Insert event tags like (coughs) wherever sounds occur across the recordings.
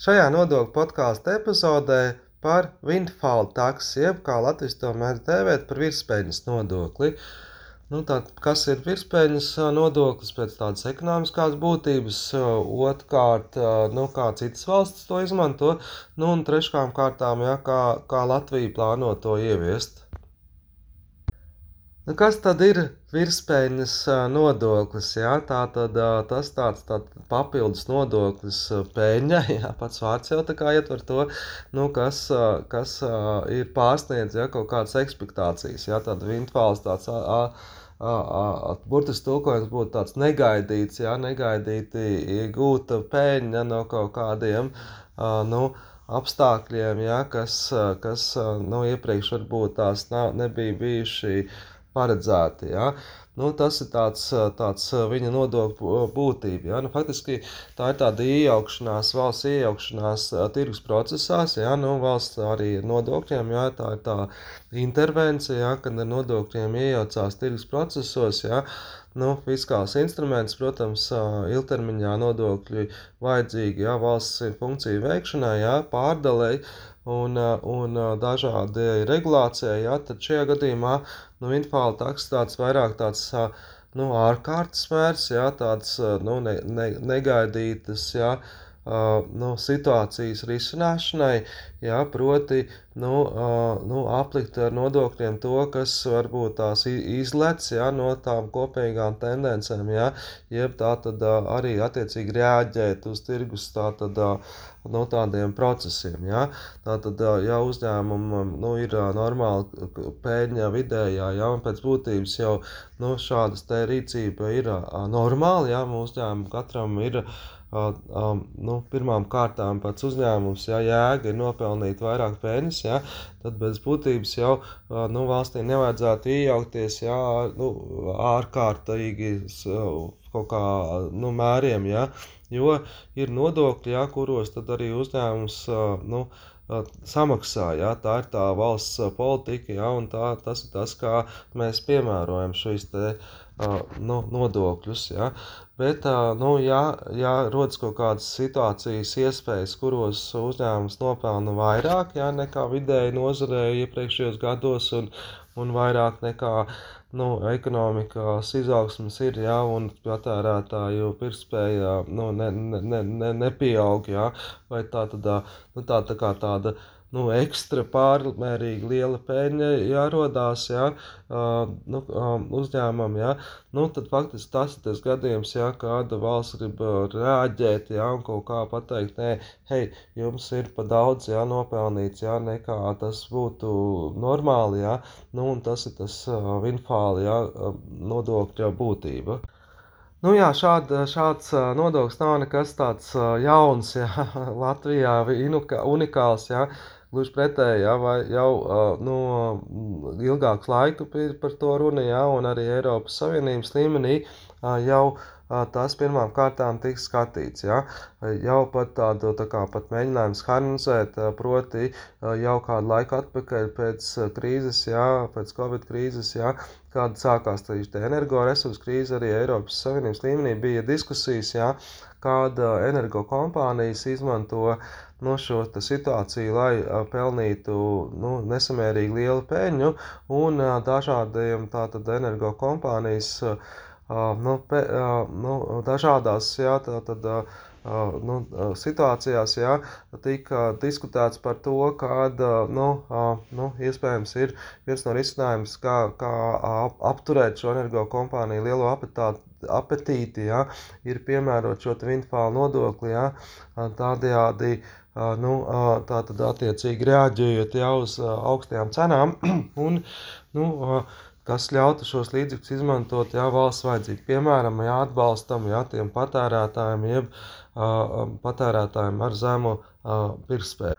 Šajā nodokļu podkāstu epizodē par windfall taksi, jeb kā Latvijas to mēdz dēvēt par virspeļņas nodokli. Nu, tā, kas ir virspeļņas nodoklis pēc tādas ekonomiskās būtības, otrkārt, nu, kā citas valstis to izmanto, nu, un trešām kārtām, ja, kā, kā Latvija plāno to ieviest. Nu, kas tad ir virspeļņas nodoklis? Jā? Tā tad tas tāds tā, papildus nodoklis peļņai, (laughs) jā, pats vārds jau tā kā ietver to, nu, kas, kas ir pārsniedz ja, kaut kādas ekspektācijas. Jā? Tad vintfāls tāds. A, Burtiski tulkojums būtu tāds negaidīts, jā, negaidīti iegūta peļņa no kaut kādiem nu, apstākļiem, jā, kas, kas nu, iepriekš varbūt tās nav, nebija bijuši paredzēti. Ja? Nu, tas ir tāds, tāds viņa nodokļu būtība. Ja? Nu, faktiski tā ir tāda iejaukšanās, valsts iejaukšanās tirgus procesās, ja? nu, valsts arī ar nodokļiem, ja? tā ir tā intervencija, ja? kad ar nodokļiem iejaucās tirgus procesos. Ja? Nu, fiskāls instruments, protams, ilgtermiņā nodokļi vajadzīgi ja, valsts funkciju veikšanai, ja, pārdalēji un, un dažādai regulācijai. Ja, tad šajā gadījumā nu, infāla taks tāds vairāk tāds nu, ārkārtas mērs, ja, tāds nu, ne, ne, negaidītas. Ja, Uh, nu, situācijas risināšanai, jā, proti, nu, nu, aplikt ar nodokļiem to, kas varbūt tās izlec jā, no tām kopīgām tendencēm, jā, jeb tā tad arī attiecīgi reaģēt uz tirgus tā tad, no tādiem procesiem. Ja? Tātad, ja uzņēmumam nu, ir normāla pēļņa vidējā, ja, un pēc būtības jau nu, šādas te rīcība ir normāla, mūsu uzņēmumam katram ir um, nu, pirmām kārtām pats uzņēmums, ja jēga ir nopelnīt vairāk peļņas, ja, tad bez būtības jau uh, nu, valstī nevajadzētu iejaukties ja, nu, ārkārtīgi kaut kā nu, mēriem, ja, jo ir nodokļi, ja, kuros tad arī uzņēmums uh, nu, samaksā. Ja? Tā ir tā valsts politika, ja? un tā, tas ir tas, kā mēs piemērojam šīs te, uh, nu, nodokļus. Ja? Bet, nu, ja, ja rodas kaut kādas situācijas, iespējas, kuros uzņēmums nopelna vairāk ja, nekā vidēji nozarē iepriekšējos gados, un, un vairāk nekā nu, ekonomikas izaugsmas ir, ja, un patērētāju pirktspēja nu, ne, ne, ne, nepieaug, ja, vai tā tad, nu, tā, tā kā tāda nu, ekstra pārmērīgi liela peļņa jārodās ja, nu, um, uzņēmumam, ja, nu, tad faktiski tas ir tas gadījums, ja kāda valsts grib reaģēt ja, un kaut kā pateikt, nē, hei, jums ir pa daudz ja, nopelnīts, ja, nekā tas būtu normāli, ja, nu, un tas ir tas uh, vinfāli ja, nodokļa būtība. Nu, jā, šāda, šāds nodoklis nav nekas tāds jauns, jā, (laughs) Latvijā unikāls. Jā. Gluži pretēji, ja, vai jau nu, ilgāks laiku par to runa, ja, un arī Eiropas Savienības līmenī jau tas pirmām kārtām tiks skatīts. Ja? Jau pat tādu tā kā pat mēģinājums harmonizēt, proti jau kādu laiku atpakaļ pēc krīzes, ja, pēc Covid krīzes, ja, kāda sākās šī energoresursu krīze arī Eiropas Savienības līmenī, bija diskusijas, ja, kāda energokompānijas izmanto no šo situāciju, lai pelnītu nu, nesamērīgi lielu peļņu, un dažādiem tātad energokompānijas nu, pe, nu, dažādās jā, tā, tad, nu, situācijās jā, tika diskutēts par to, kāda nu, nu, iespējams ir viens no risinājumiem, kā, kā apturēt šo energo kompāniju lielo apetātu. Apetīti, ja, ir piemērot šo windfall nodokli, ja, tādējādi nu, tā tad attiecīgi reaģējot jau uz augstajām cenām. (clears throat) un, nu, kas ļautu šos līdzekļus izmantot jā, valsts vajadzību. Piemēram, jā, atbalstam jā, tiem patērētājiem, jeb patērētājiem ar zemu pirktspēju.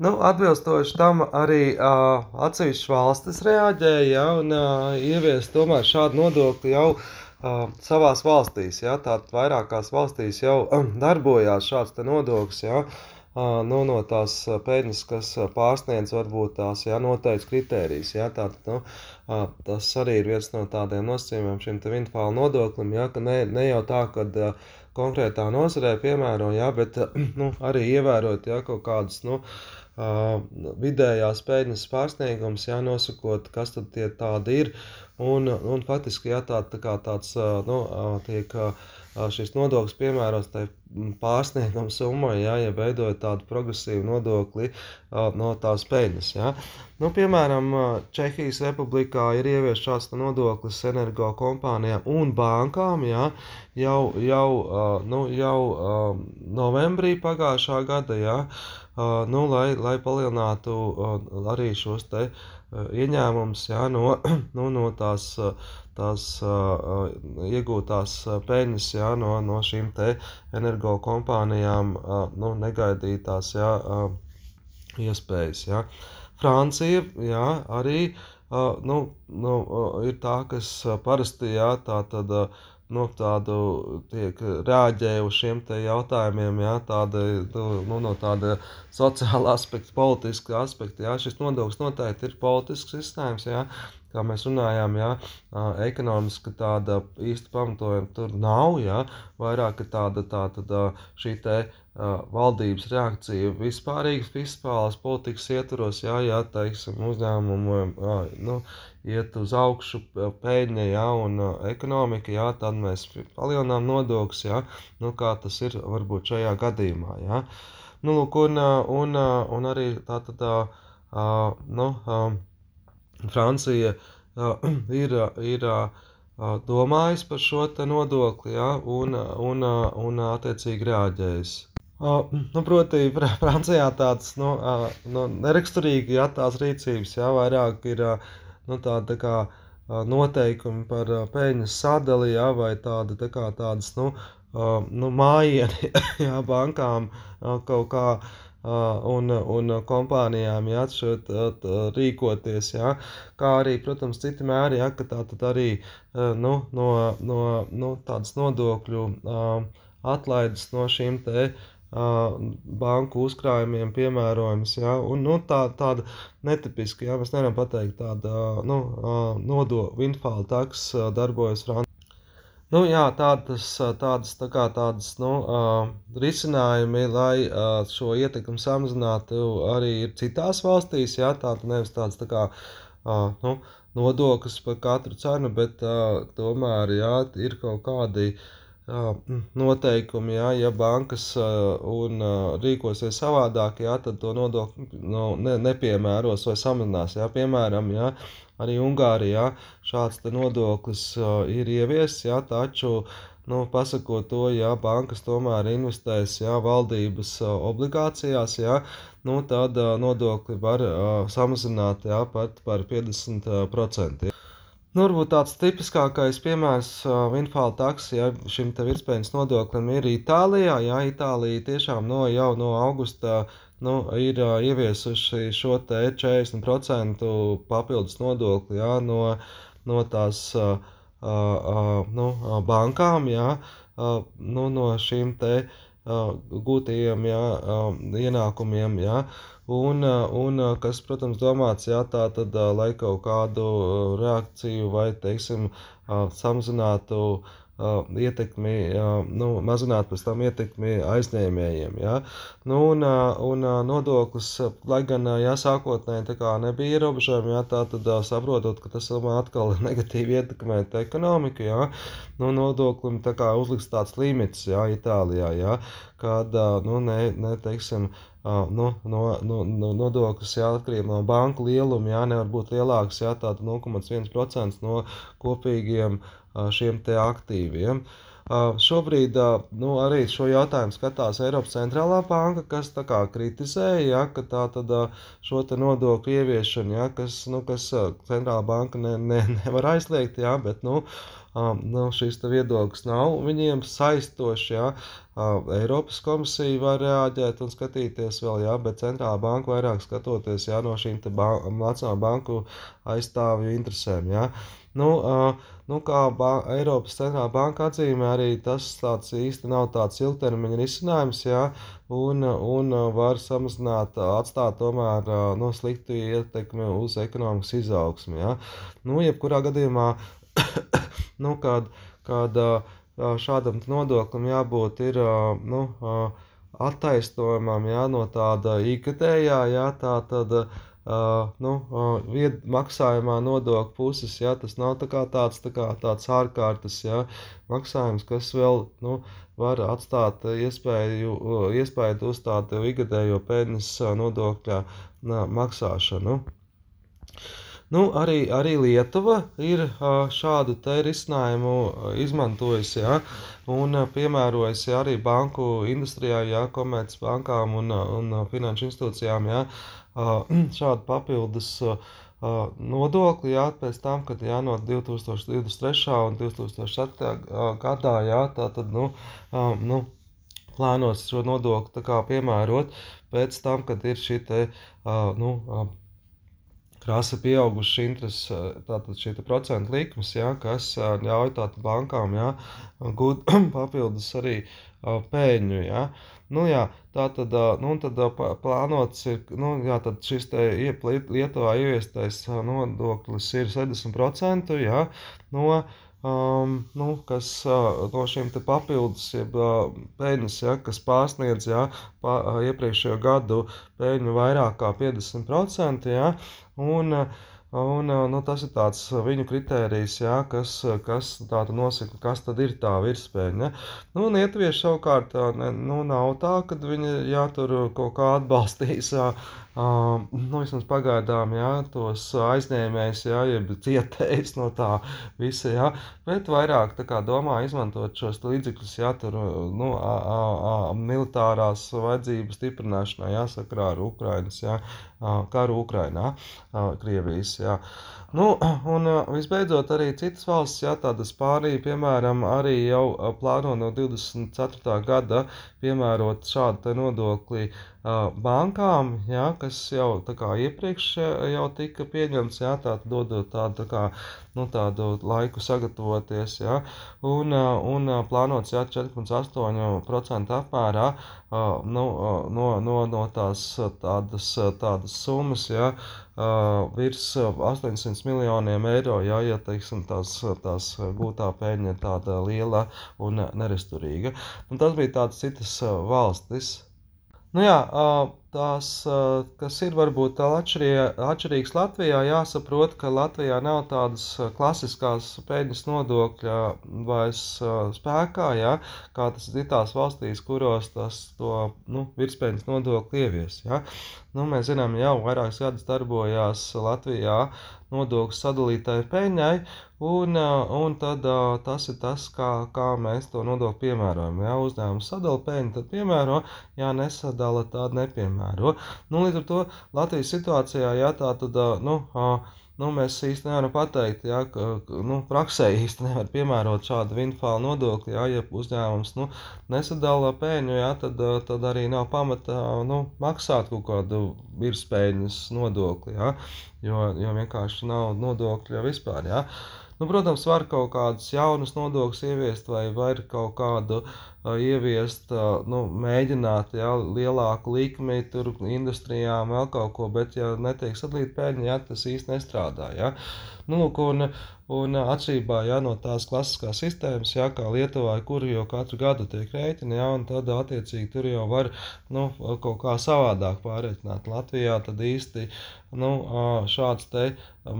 Nu, atbilstoši tam arī uh, atsevišķas valstis reaģēja ja, un uh, ievies tomēr šādu nodokli jau uh, savās valstīs. Ja, Tātad vairākās valstīs jau uh, darbojās šāds nodoklis. Ja, uh, nu, no tās peļņas, kas pārsniedz varbūt tās jā, noteikts kritērijas. Jā, tātad, nu, tas arī ir viens no tādiem nosacījumiem šim windfall nodoklim, jā, ka ne, ne jau tā, ka konkrētā nozarē piemēro, jā, bet (clears throat) nu, arī ievērot jā, kaut kādus nu, vidējās peļņas pārsniegums, jā, nosakot, kas tad tie tādi ir. Un, un faktiski, jā, tā, tā kā tāds nu, tiek šis nodoklis piemērots tai pārsnieguma summai, ja, ja veidojot tādu progresīvu nodokli no tās peļņas. Ja. Nu, piemēram, Čehijas republikā ir ievies šāds nodoklis energo kompānijām un bankām ja, jau, jau, nu, jau novembrī pagājušā gada, ja, nu, lai, lai palielinātu arī šos te ieņēmumus ja, no, (clears throat) nu, no tās tās uh, iegūtās peļņas jā, no, no šīm energokompānijām nu, negaidītās jā, iespējas. Jā. Francija jā, arī nu, nu, ir tā, kas parasti jā, tā tad. Nu, tādu tiek reaģē uz šiem jautājumiem, jā, tāda, nu, nu, no tāda sociāla aspekta, politiska aspekta. Jā, šis nodoklis noteikti ir politisks risinājums, jā, kā mēs runājām, jā, ekonomiski tāda īsta pamatojuma tur nav, jā, vairāk tāda, tā, tāda šī te valdības reakcija vispārīgas fiskālās politikas ietvaros, jā, jā, teiksim, uzņēmumu, nu, iet uz augšu peļņa, ja, un ekonomika, ja, tad mēs palielinām nodokļus, ja, nu, kā tas ir varbūt šajā gadījumā. Ja. Nu, lūk, un, un, un arī tā tad, nu, Francija (clears throat) ir, ir domājis par šo nodokli, ja, un, un, un attiecīgi reaģējis. Uh, nu, proti, Francijā tāds nu, uh, nu, neraksturīgi ja, tās rīcības, ja, vairāk ir uh, nu, tāda tā kā, noteikumi par peļņas sadali, jā, vai tāda, tā kā, tādas nu, nu, mājiņa (laughs) jā, bankām kaut kā. Un, un kompānijām jā, šeit, rīkoties, jā, kā arī, protams, citi mēri, jā, ka tā tad arī nu, no, no nu, tādas nodokļu atlaides no šīm te banku uzkrājumiem piemērojams. Ja? Un, nu, tā, tāda netipiska, ja mēs nevaram pateikt, tāda nu, nodokļu windfall taks darbojas Francijā. Nu, jā, tādas, tādas, tā kā tādas nu, uh, risinājumi, lai uh, šo ietekmi samazinātu, arī ir citās valstīs. Jā, tāda nevis tāds tā kā uh, nu, nodoklis par katru cenu, bet uh, tomēr jā, ir kaut kādi uh, noteikumi, jā, ja bankas un rīkosies savādāk, jā, tad to nodokli nu, ne, nepiemēros vai samazinās. Jā. Piemēram, jā, arī Ungārijā šāds nodoklis ir ieviests, jā, taču nu, pasakot to, ja bankas tomēr investēs jā, valdības obligācijās, jā, nu, tad nodokli var samazināt jā, pat par 50%. Nu, varbūt tāds tipiskākais piemērs Winfāla taksija ja, šim te virspējas nodoklim ir Itālijā. Jā, Itālija tiešām no, jau no augusta nu, ir uh, ieviesuši šo te 40% papildus nodokli jā, no, no tās uh, uh, nu, bankām, jā, uh, nu, no šīm te uh, gūtajiem jā, uh, ienākumiem. Jā un, un kas, protams, domāts, jā, tā tad, lai kaut kādu reakciju vai, teiksim, samazinātu ietekmi, nu, mazināt pēc tam ietekmi aizņēmējiem. Ja? Nu, un, un nodoklis, lai gan, ja sākotnēji nebija ierobežojumi, ja, tā tad saprotot, ka tas atkal (laughs) negatīvi ietekmēt ekonomiku, ja? nu, nodoklim kā uzliks tāds limits, ja, Itālijā, ja? kad, nu, ne, ne, teiksim, nu, no, no, no nodoklis jā, atkarībā no banku lieluma, jā, nevar būt lielāks, jā, tātad 0,1% no kopīgiem šiem te aktīviem. Šobrīd nu, arī šo jautājumu skatās Eiropas centrālā banka, kas kā kritizēja, ja, ka tā tad šo nodokļu ieviešanu, ja, kas, nu, kas centrālā banka ne, ne, (laughs) nevar aizliegt, ja, bet, nu, nu, šīs viedoklis nav viņiem saistošs. Ja? Eiropas komisija var reaģēt un skatīties vēl, jā, bet centrālā banka vairāk skatoties jā, no šīm ban nacionālā banku aizstāvju interesēm. Jā. Nu, uh, nu, kā ba Eiropas centrālā banka atzīmē, arī tas tāds īsti nav tāds ilgtermiņa risinājums, jā, un, un var samazināt, atstāt tomēr nu, sliktu ietekmi uz ekonomikas izaugsmi. Jā. Nu, jebkurā gadījumā (coughs) nu, kad, kad šādam nodoklim jābūt ir, nu, attaisnojumam, jā, no tāda ikgadējā, jā, tā tad, nu, vied maksājumā nodokļu puses, jā, tas nav tā kā tāds, tā kā tāds ārkārtas, jā, maksājums, kas vēl, nu, var atstāt iespēju, iespēju uz tādu ikgadējo peļņas nodokļa maksāšanu. Nu, arī, arī Lietuva ir šādu risinājumu izmantojusi, ja, un piemērojusi arī banku industrijā, ja, komercbankām un, un finanšu institūcijām, ja, (clears throat) šādu papildus nodokli, jā, pēc tam, kad jā, no 2023. un 2007. gadā, jā, tā tad, nu, nu, plānos šo nodokli tā kā piemērot. Pēc tam, kad ir šī te, nu, krāsa pieaugušas intereses, tātad šī procentu likmes, ja, kas ļauj tātad bankām ja, gūt (clears throat) papildus arī pēļņu. Ja. Nu, jā, tā tad, nu, tad plānots ir, nu, jā, tad šis te Lietuvā ieviestais nodoklis ir 70%, jā, no um, nu, kas uh, no šiem papildus, jeb uh, peļņas, ja, kas pārsniedz ja, pa, uh, iepriekšējo gadu peļņu vairāk kā 50%, ja, un, un nu, tas ir tāds viņu kritērijs, ja, kas, kas nosaka, kas tad ir tā virspeļņa. Nu, un ietuvieši savukārt ne, nu, nav tā, ka viņi jā, tur kaut kā atbalstīs. Uh, Uh, nu, vismaz pagaidām, jā, tos aizņēmējs, jā, jeb cietējs no tā visa, jā, bet vairāk tā kā domā izmantot šos līdzekļus, jā, tur, nu, a, a, a, militārās vajadzības stiprināšanai, jā, sakrā ar Ukrainas, jā, karu Ukrainā, Krievijas, jā. Nu, (clears throat) un visbeidzot arī citas valsts, jā, tāda Spānija, piemēram, arī jau plāno no 24. gada piemērot šādu nodokli bankām, jā, kas jau iepriekš jau tika pieņemts, jā, tā dodot tādu, tā kā, nu, tādu laiku sagatavoties, jā, un, un plānots, jā, 4,8% apmērā, nu, no, no, no tās tādas, tādas summas, jā, virs 800 miljoniem eiro, jā, ja, teiksim, tās, tās gūtā peļņa ir tāda liela un neresturīga. Un tas bija tāds citas valstis. Nu jā, tās, kas ir varbūt tā atšķirīgas Latvijā, jāsaprot, ka Latvijā nav tādas klasiskās peļņas nodokļa vairs spēkā, jā, kā tas ir citās valstīs, kuros tas to nu, virspeļņas nodokli ievies. Jā. Nu, mēs zinām, jau vairākas gadus darbojās Latvijā nodokļu sadalītāju peļņai, un, un tad tas ir tas, kā, kā mēs to nodokli piemērojam. Ja uzņēmums sadala peļņu, tad piemēro, ja nesadala, tad nepiemēro. Nu, līdz ar to Latvijas situācijā, ja tā tad, nu, nu, mēs īsti nevaram pateikt, ja, ka nu, praksē īsti nevar piemērot šādu windfall nodokli. Ja, ja uzņēmums nu, nesadala peļņu, ja, tad, tad arī nav pamata nu, maksāt kaut kādu virspēļņas nodokli, ja, jo, jo vienkārši nav nodokļa vispār. Ja. Nu, protams, var kaut kādus jaunus nodokļus ieviest vai var kaut kādu uh, ieviest, nu, mēģināt, ja lielāku likmi tur industrijām, vēl kaut ko, bet, ja netiek sadalīta peļņa, ja, tas īsti nestrādā. Ja. Nu, lūk, un, un atšķirībā ja, no tās klasiskās sistēmas, ja, kā Lietuvā, kur jau katru gadu tiek rēķini, ja, un tad attiecīgi tur jau var nu, kaut kā savādāk pārreikināt. Latvijā tad īsti nu, šāds te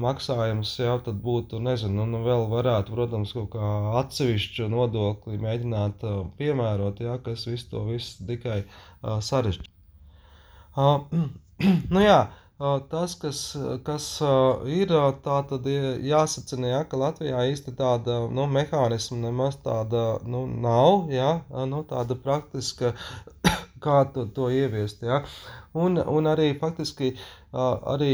maksājums jau tad būtu, nezinu, nu, vēl varētu, protams, kaut kā atsevišķu nodokli mēģināt piemērot, ja, kas visu to visu tikai sarežģīja. (clears throat) Uh, nu jā, tas, kas, kas ir, tā tad jāsacina, ja, ka Latvijā īsti tāda nu, mehānisma nemaz tāda nu, nav, ja, nu, tāda praktiska, (coughs) kā to, to ieviest. Ja. Un, un arī faktiski arī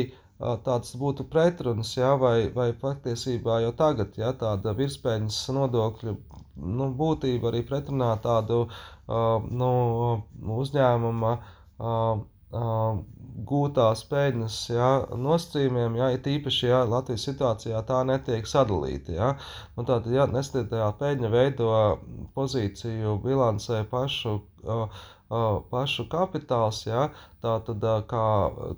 tāds būtu pretruns, ja, vai, vai patiesībā jau tagad ja, tāda virspēļņas nodokļu nu, būtība arī pretrunā tādu uh, nu, uzņēmuma uh, uh, gūtās peļņas ja, nosacījumiem, ja it īpaši ja, Latvijas situācijā tā netiek sadalīta. Ja. Nu, tātad, ja nestatījā peļņa veido pozīciju bilancē pašu. Uh, pašu kapitāls, ja, tā tad kā,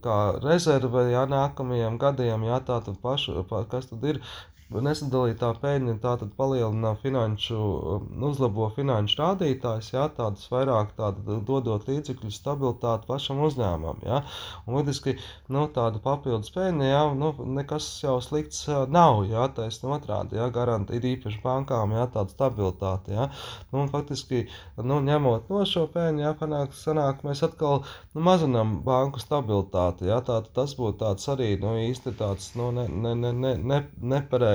kā rezerve, ja nākamajiem gadiem, ja tā tad pašu, kas tad ir nesadalītā peļņa tātad palielina finanšu, uzlabo finanšu rādītājus, jā, tādas vairāk tāda dodot līdzekļu stabilitāti pašam uzņēmumam, jā. Un faktiski, nu, tāda papildus peļņa, jā, nu, nekas jau slikts nav, jā, taisn otrādi, jā, garanti ir īpaši bankām, jā, tāda stabilitāte, jā. Nu, un faktiski, nu, ņemot no šo peļņu, jā, panāk, sanāk, mēs atkal, nu, mazinām banku stabilitāti, jā, tā, tas būtu tāds arī, nu, īsti tāds, nu, ne, ne, ne, ne, ne,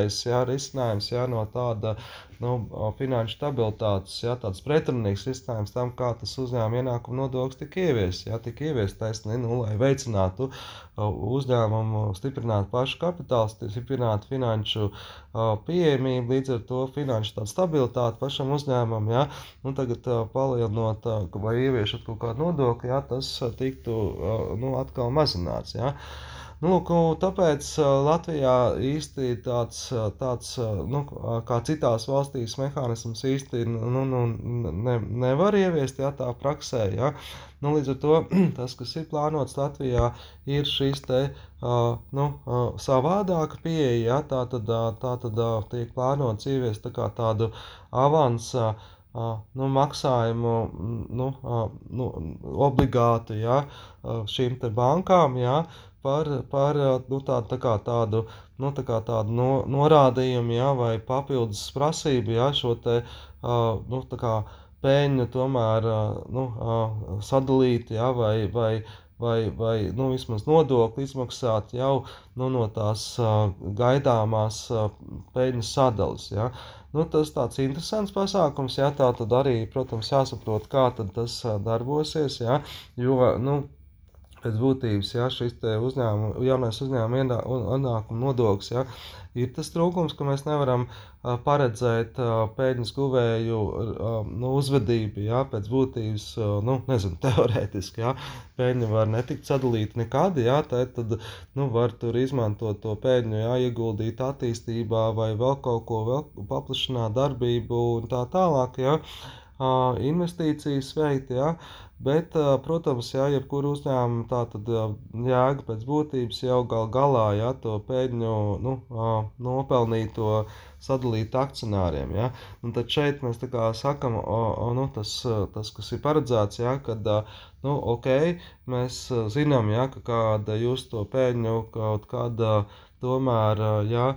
nepareizs, jā, risinājums, jā, no tāda, nu, finanšu stabilitātes, jā, tāds pretrunīgs risinājums tam, kā tas uzņēmuma ienākuma nodoklis tika ieviests, jā, tika ieviests taisni, nu, lai veicinātu uzņēmumu, stiprinātu pašu kapitālu, stiprinātu finanšu pieejamību, līdz ar to finanšu stabilitāti pašam uzņēmumam, jā, nu, tagad palielinot vai ieviešot kaut kādu nodokli, jā, tas tiktu, nu, atkal mazināts, jā. Nu, lūk, tāpēc Latvijā īsti tāds, tāds nu, kā citās valstīs, mehānisms īsti nu, nu, ne, nevar ieviest jā, tā praksē. Jā. Nu, līdz ar to (clears throat) tas, kas ir plānots Latvijā, ir šīs te, nu, savādāka pieeja. Jā, tā tad, tā tad tiek plānots ieviest tā tādu avansu. Uh, nu, maksājumu nu, uh, nu, obligāti ja, šīm bankām, ja, par, par nu, tādu, tā kā tādu, nu, tā kā tādu no, norādījumu, ja, vai papildus prasību, ja, šo te, uh, nu, tā kā peļņu tomēr, uh, nu, uh, sadalīt, ja, vai, vai, vai, vai, nu, vismaz nodokli izmaksāt jau, nu, no tās uh, gaidāmās uh, peļņas sadalas, ja. Nu, tas tāds interesants pasākums, ja, tā tad arī, protams, jāsaprot, kā tas darbosies, ja, jo, nu, pēc būtības, ja šis uzņēmuma, jaunais uzņēmuma ienākuma nodoklis, ja, ir tas trūkums, ka mēs nevaram uh, paredzēt uh, pēļņas guvēju uh, nu, uzvedību, ja, pēc būtības, nu, nezinu, (laughs) teorētiski, ja, pēļņa var netikt sadalīta nekad, ja, tad, tad, nu, var tur izmantot to pēļņu, ja, ieguldīt attīstībā vai vēl kaut ko, vēl paplašināt darbību un tā tālāk, ja, investīcijas veikt, ja, Bet, protams, jā, jebkuru uzņēmumu tā tad jēga pēc būtības jau gal galā, jā, to peļņu, nu, nopelnīto sadalīt akcionāriem, jā. Un tad šeit mēs tā kā sakam, o, o, nu, tas, tas, kas ir paredzēts, jā, kad, nu, ok, mēs zinām, jā, ka kāda jūs to peļņu kaut kāda tomēr, jā,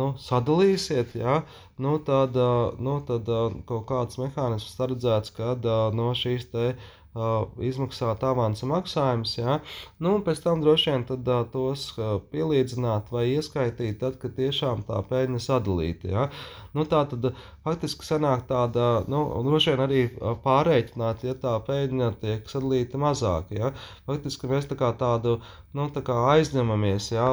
nu, sadalīsiet, jā, nu, tad, nu, tad kaut kāds mehānisms paredzēts, kad no šīs te uh, izmaksāt avansa maksājumus, ja? nu, un pēc tam droši vien tad, uh, tos uh, pielīdzināt vai ieskaitīt, tad, kad tiešām tā peļņa sadalīta. Ja? Nu, tā tad faktiski sanāk tāda, nu, droši vien arī pārreikināt, ja tā peļņa tiek sadalīta mazāk. Ja? Faktiski mēs tā kā tādu, nu, tā kā aizņemamies, ja,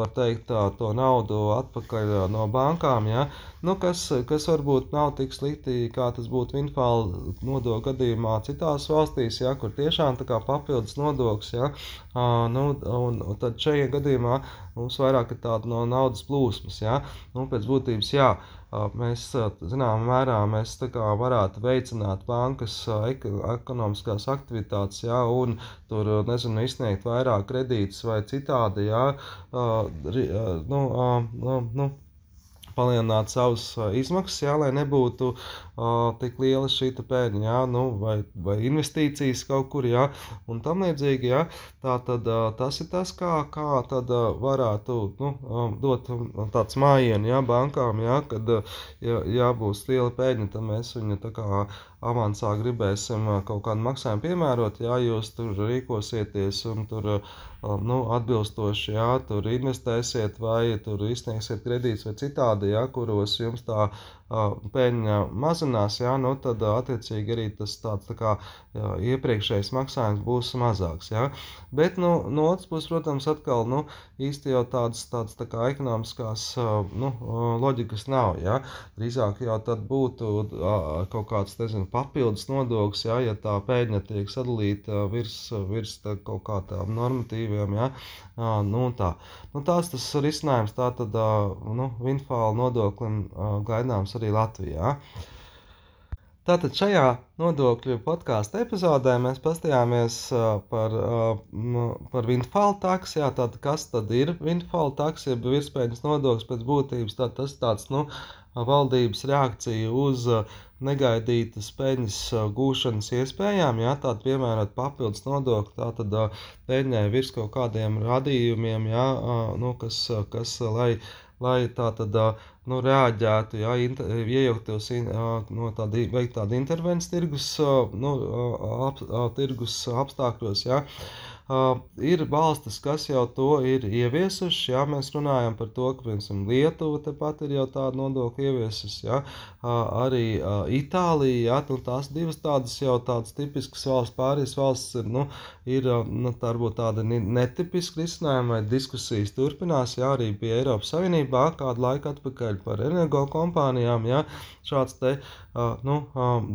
var teikt, tā, to naudu atpakaļ no bankām, ja? nu, kas, kas varbūt nav tik slikti, kā tas būtu Winfāla nodokļu gadījumā citās valstīs, ja, kur tiešām tā kā papildus nodoklis, ja, uh, nu, un tad šajā gadījumā mums vairāk ir tāda no naudas plūsmas, ja, nu, pēc būtības, jā, mēs, zināmā mērā, mēs varētu veicināt bankas ekonomiskās aktivitātes, ja, un tur, nezinu, izsniegt vairāk kredītus vai citādi, uh, nu, uh, nu, nu, palielināt savas izmaksas, jā, lai nebūtu uh, tik liela šī pēļņa, jā, nu, vai, vai investīcijas kaut kur, jā, un tam līdzīgi, jā, tā tad uh, tas ir tas, kā, kā tad uh, varētu, nu, um, dot tāds mājienu, jā, bankām, jā, kad, ja, ja būs liela pēļņa, tad mēs viņu tā kā avansā gribēsim kaut kādu maksājumu piemērot, ja jūs tur rīkosieties un tur nu, atbilstoši, jā, tur investēsiet vai tur izsniegsiet kredītus vai citādi, jā, kuros jums tā peļņa mazinās, jā, nu, tad attiecīgi arī tas tāds tā kā iepriekšējais maksājums būs mazāks. Jā. Bet nu, no otras puses, protams, atkal nu, īsti jau tādas, tādas tā kā ekonomiskās nu, loģikas nav. Jā. Drīzāk jau tad būtu kaut kāds nezinu, papildus nodoklis, jā, ja tā peļņa tiek sadalīta virs, virs tā, kaut kā tādām normatīviem. Jā. Nu, tā. nu, tās tas risinājums tā tad nu, Winfāla nodoklim gaidāms arī Latvijā. Tātad šajā nodokļu podkāstu epizodē mēs paskatījāmies par, par windfall taksi. Jā, tātad, kas tad ir windfall taksi, jeb virspējas nodoklis pēc būtības? Tā, tas tāds, nu, valdības reakcija uz negaidītas peļņas gūšanas iespējām, jā, tātad piemērot papildus nodokli, tātad peļņai virs kaut kādiem radījumiem, jā, nu, kas, kas lai lai tā tad nu, reaģētu, ja iejauktos no tāda, veikt tādu intervenciju tirgus, nu, ap, tirgus apstākļos. Ja. Uh, ir valstis, kas jau to ir ieviesušas. Jā, mēs runājam par to, ka piemēram Lietuva tepat ir jau tādu nodokli ieviesusi. Jā, uh, arī uh, Itālija, jā, nu, tās divas tādas jau tādas tipiskas valsts, pārējās valsts ir, nu, ir nu, tā varbūt tāda netipiska risinājuma vai diskusijas turpinās. Jā, arī bija Eiropas Savienībā kādu laiku atpakaļ par energo kompānijām. Jā, šāds te nu,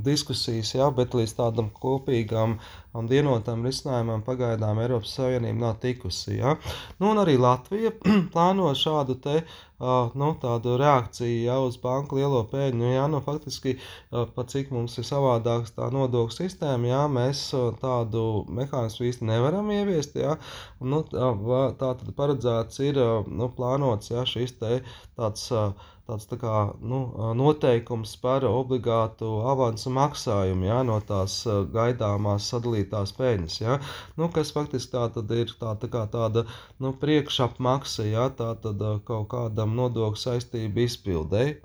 diskusijas, jā, bet līdz tādam kopīgam un vienotam risinājumam pagaidām Eiropas Savienība nav tikusi. Ja? Nu, un arī Latvija (clears throat) plāno šādu te, uh, nu, tādu reakciju ja, uz banku lielo pēļņu. Nu, ja, nu, faktiski, uh, pat cik mums ir savādāks tā nodokļu sistēma, ja, mēs uh, tādu mehānismu īsti nevaram ieviest. Ja? Nu, tā, tā tad paredzēts ir nu, plānots ja, šis te tāds. Uh, tāds tā kā, nu, noteikums par obligātu avansu maksājumu ja, no tās gaidāmās sadalītās peļņas. Ja, nu, kas faktiski tā ir tā, tā kā tāda nu, priekšapmaksa ja, tā tad kaut kādam nodokļu saistību izpildēji.